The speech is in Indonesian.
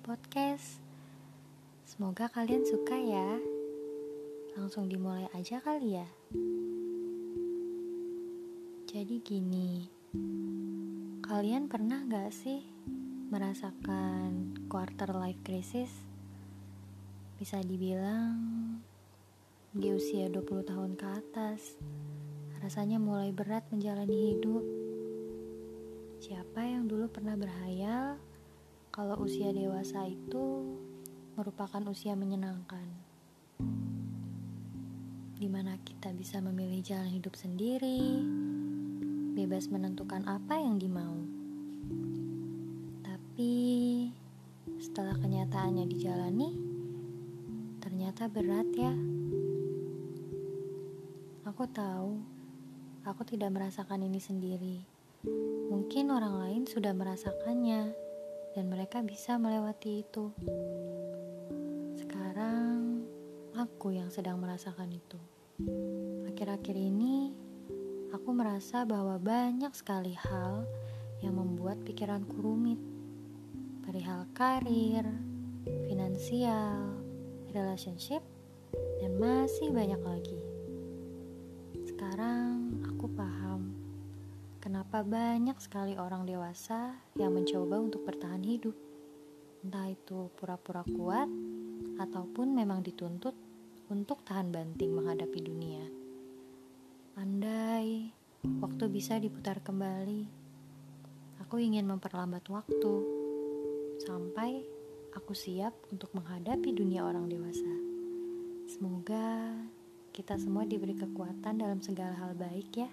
podcast. Semoga kalian suka ya. Langsung dimulai aja kali ya. Jadi gini, kalian pernah gak sih merasakan quarter life crisis? Bisa dibilang di usia 20 tahun ke atas, rasanya mulai berat menjalani hidup. Siapa yang dulu pernah berhayal kalau usia dewasa itu merupakan usia menyenangkan, di mana kita bisa memilih jalan hidup sendiri, bebas menentukan apa yang dimau. Tapi setelah kenyataannya dijalani, ternyata berat ya. Aku tahu, aku tidak merasakan ini sendiri. Mungkin orang lain sudah merasakannya, dan mereka bisa melewati itu. Sekarang, aku yang sedang merasakan itu. Akhir-akhir ini, aku merasa bahwa banyak sekali hal yang membuat pikiranku rumit. Perihal karir, finansial, relationship, dan masih banyak lagi. Sekarang kenapa banyak sekali orang dewasa yang mencoba untuk bertahan hidup. Entah itu pura-pura kuat ataupun memang dituntut untuk tahan banting menghadapi dunia. Andai waktu bisa diputar kembali, aku ingin memperlambat waktu sampai aku siap untuk menghadapi dunia orang dewasa. Semoga kita semua diberi kekuatan dalam segala hal baik ya.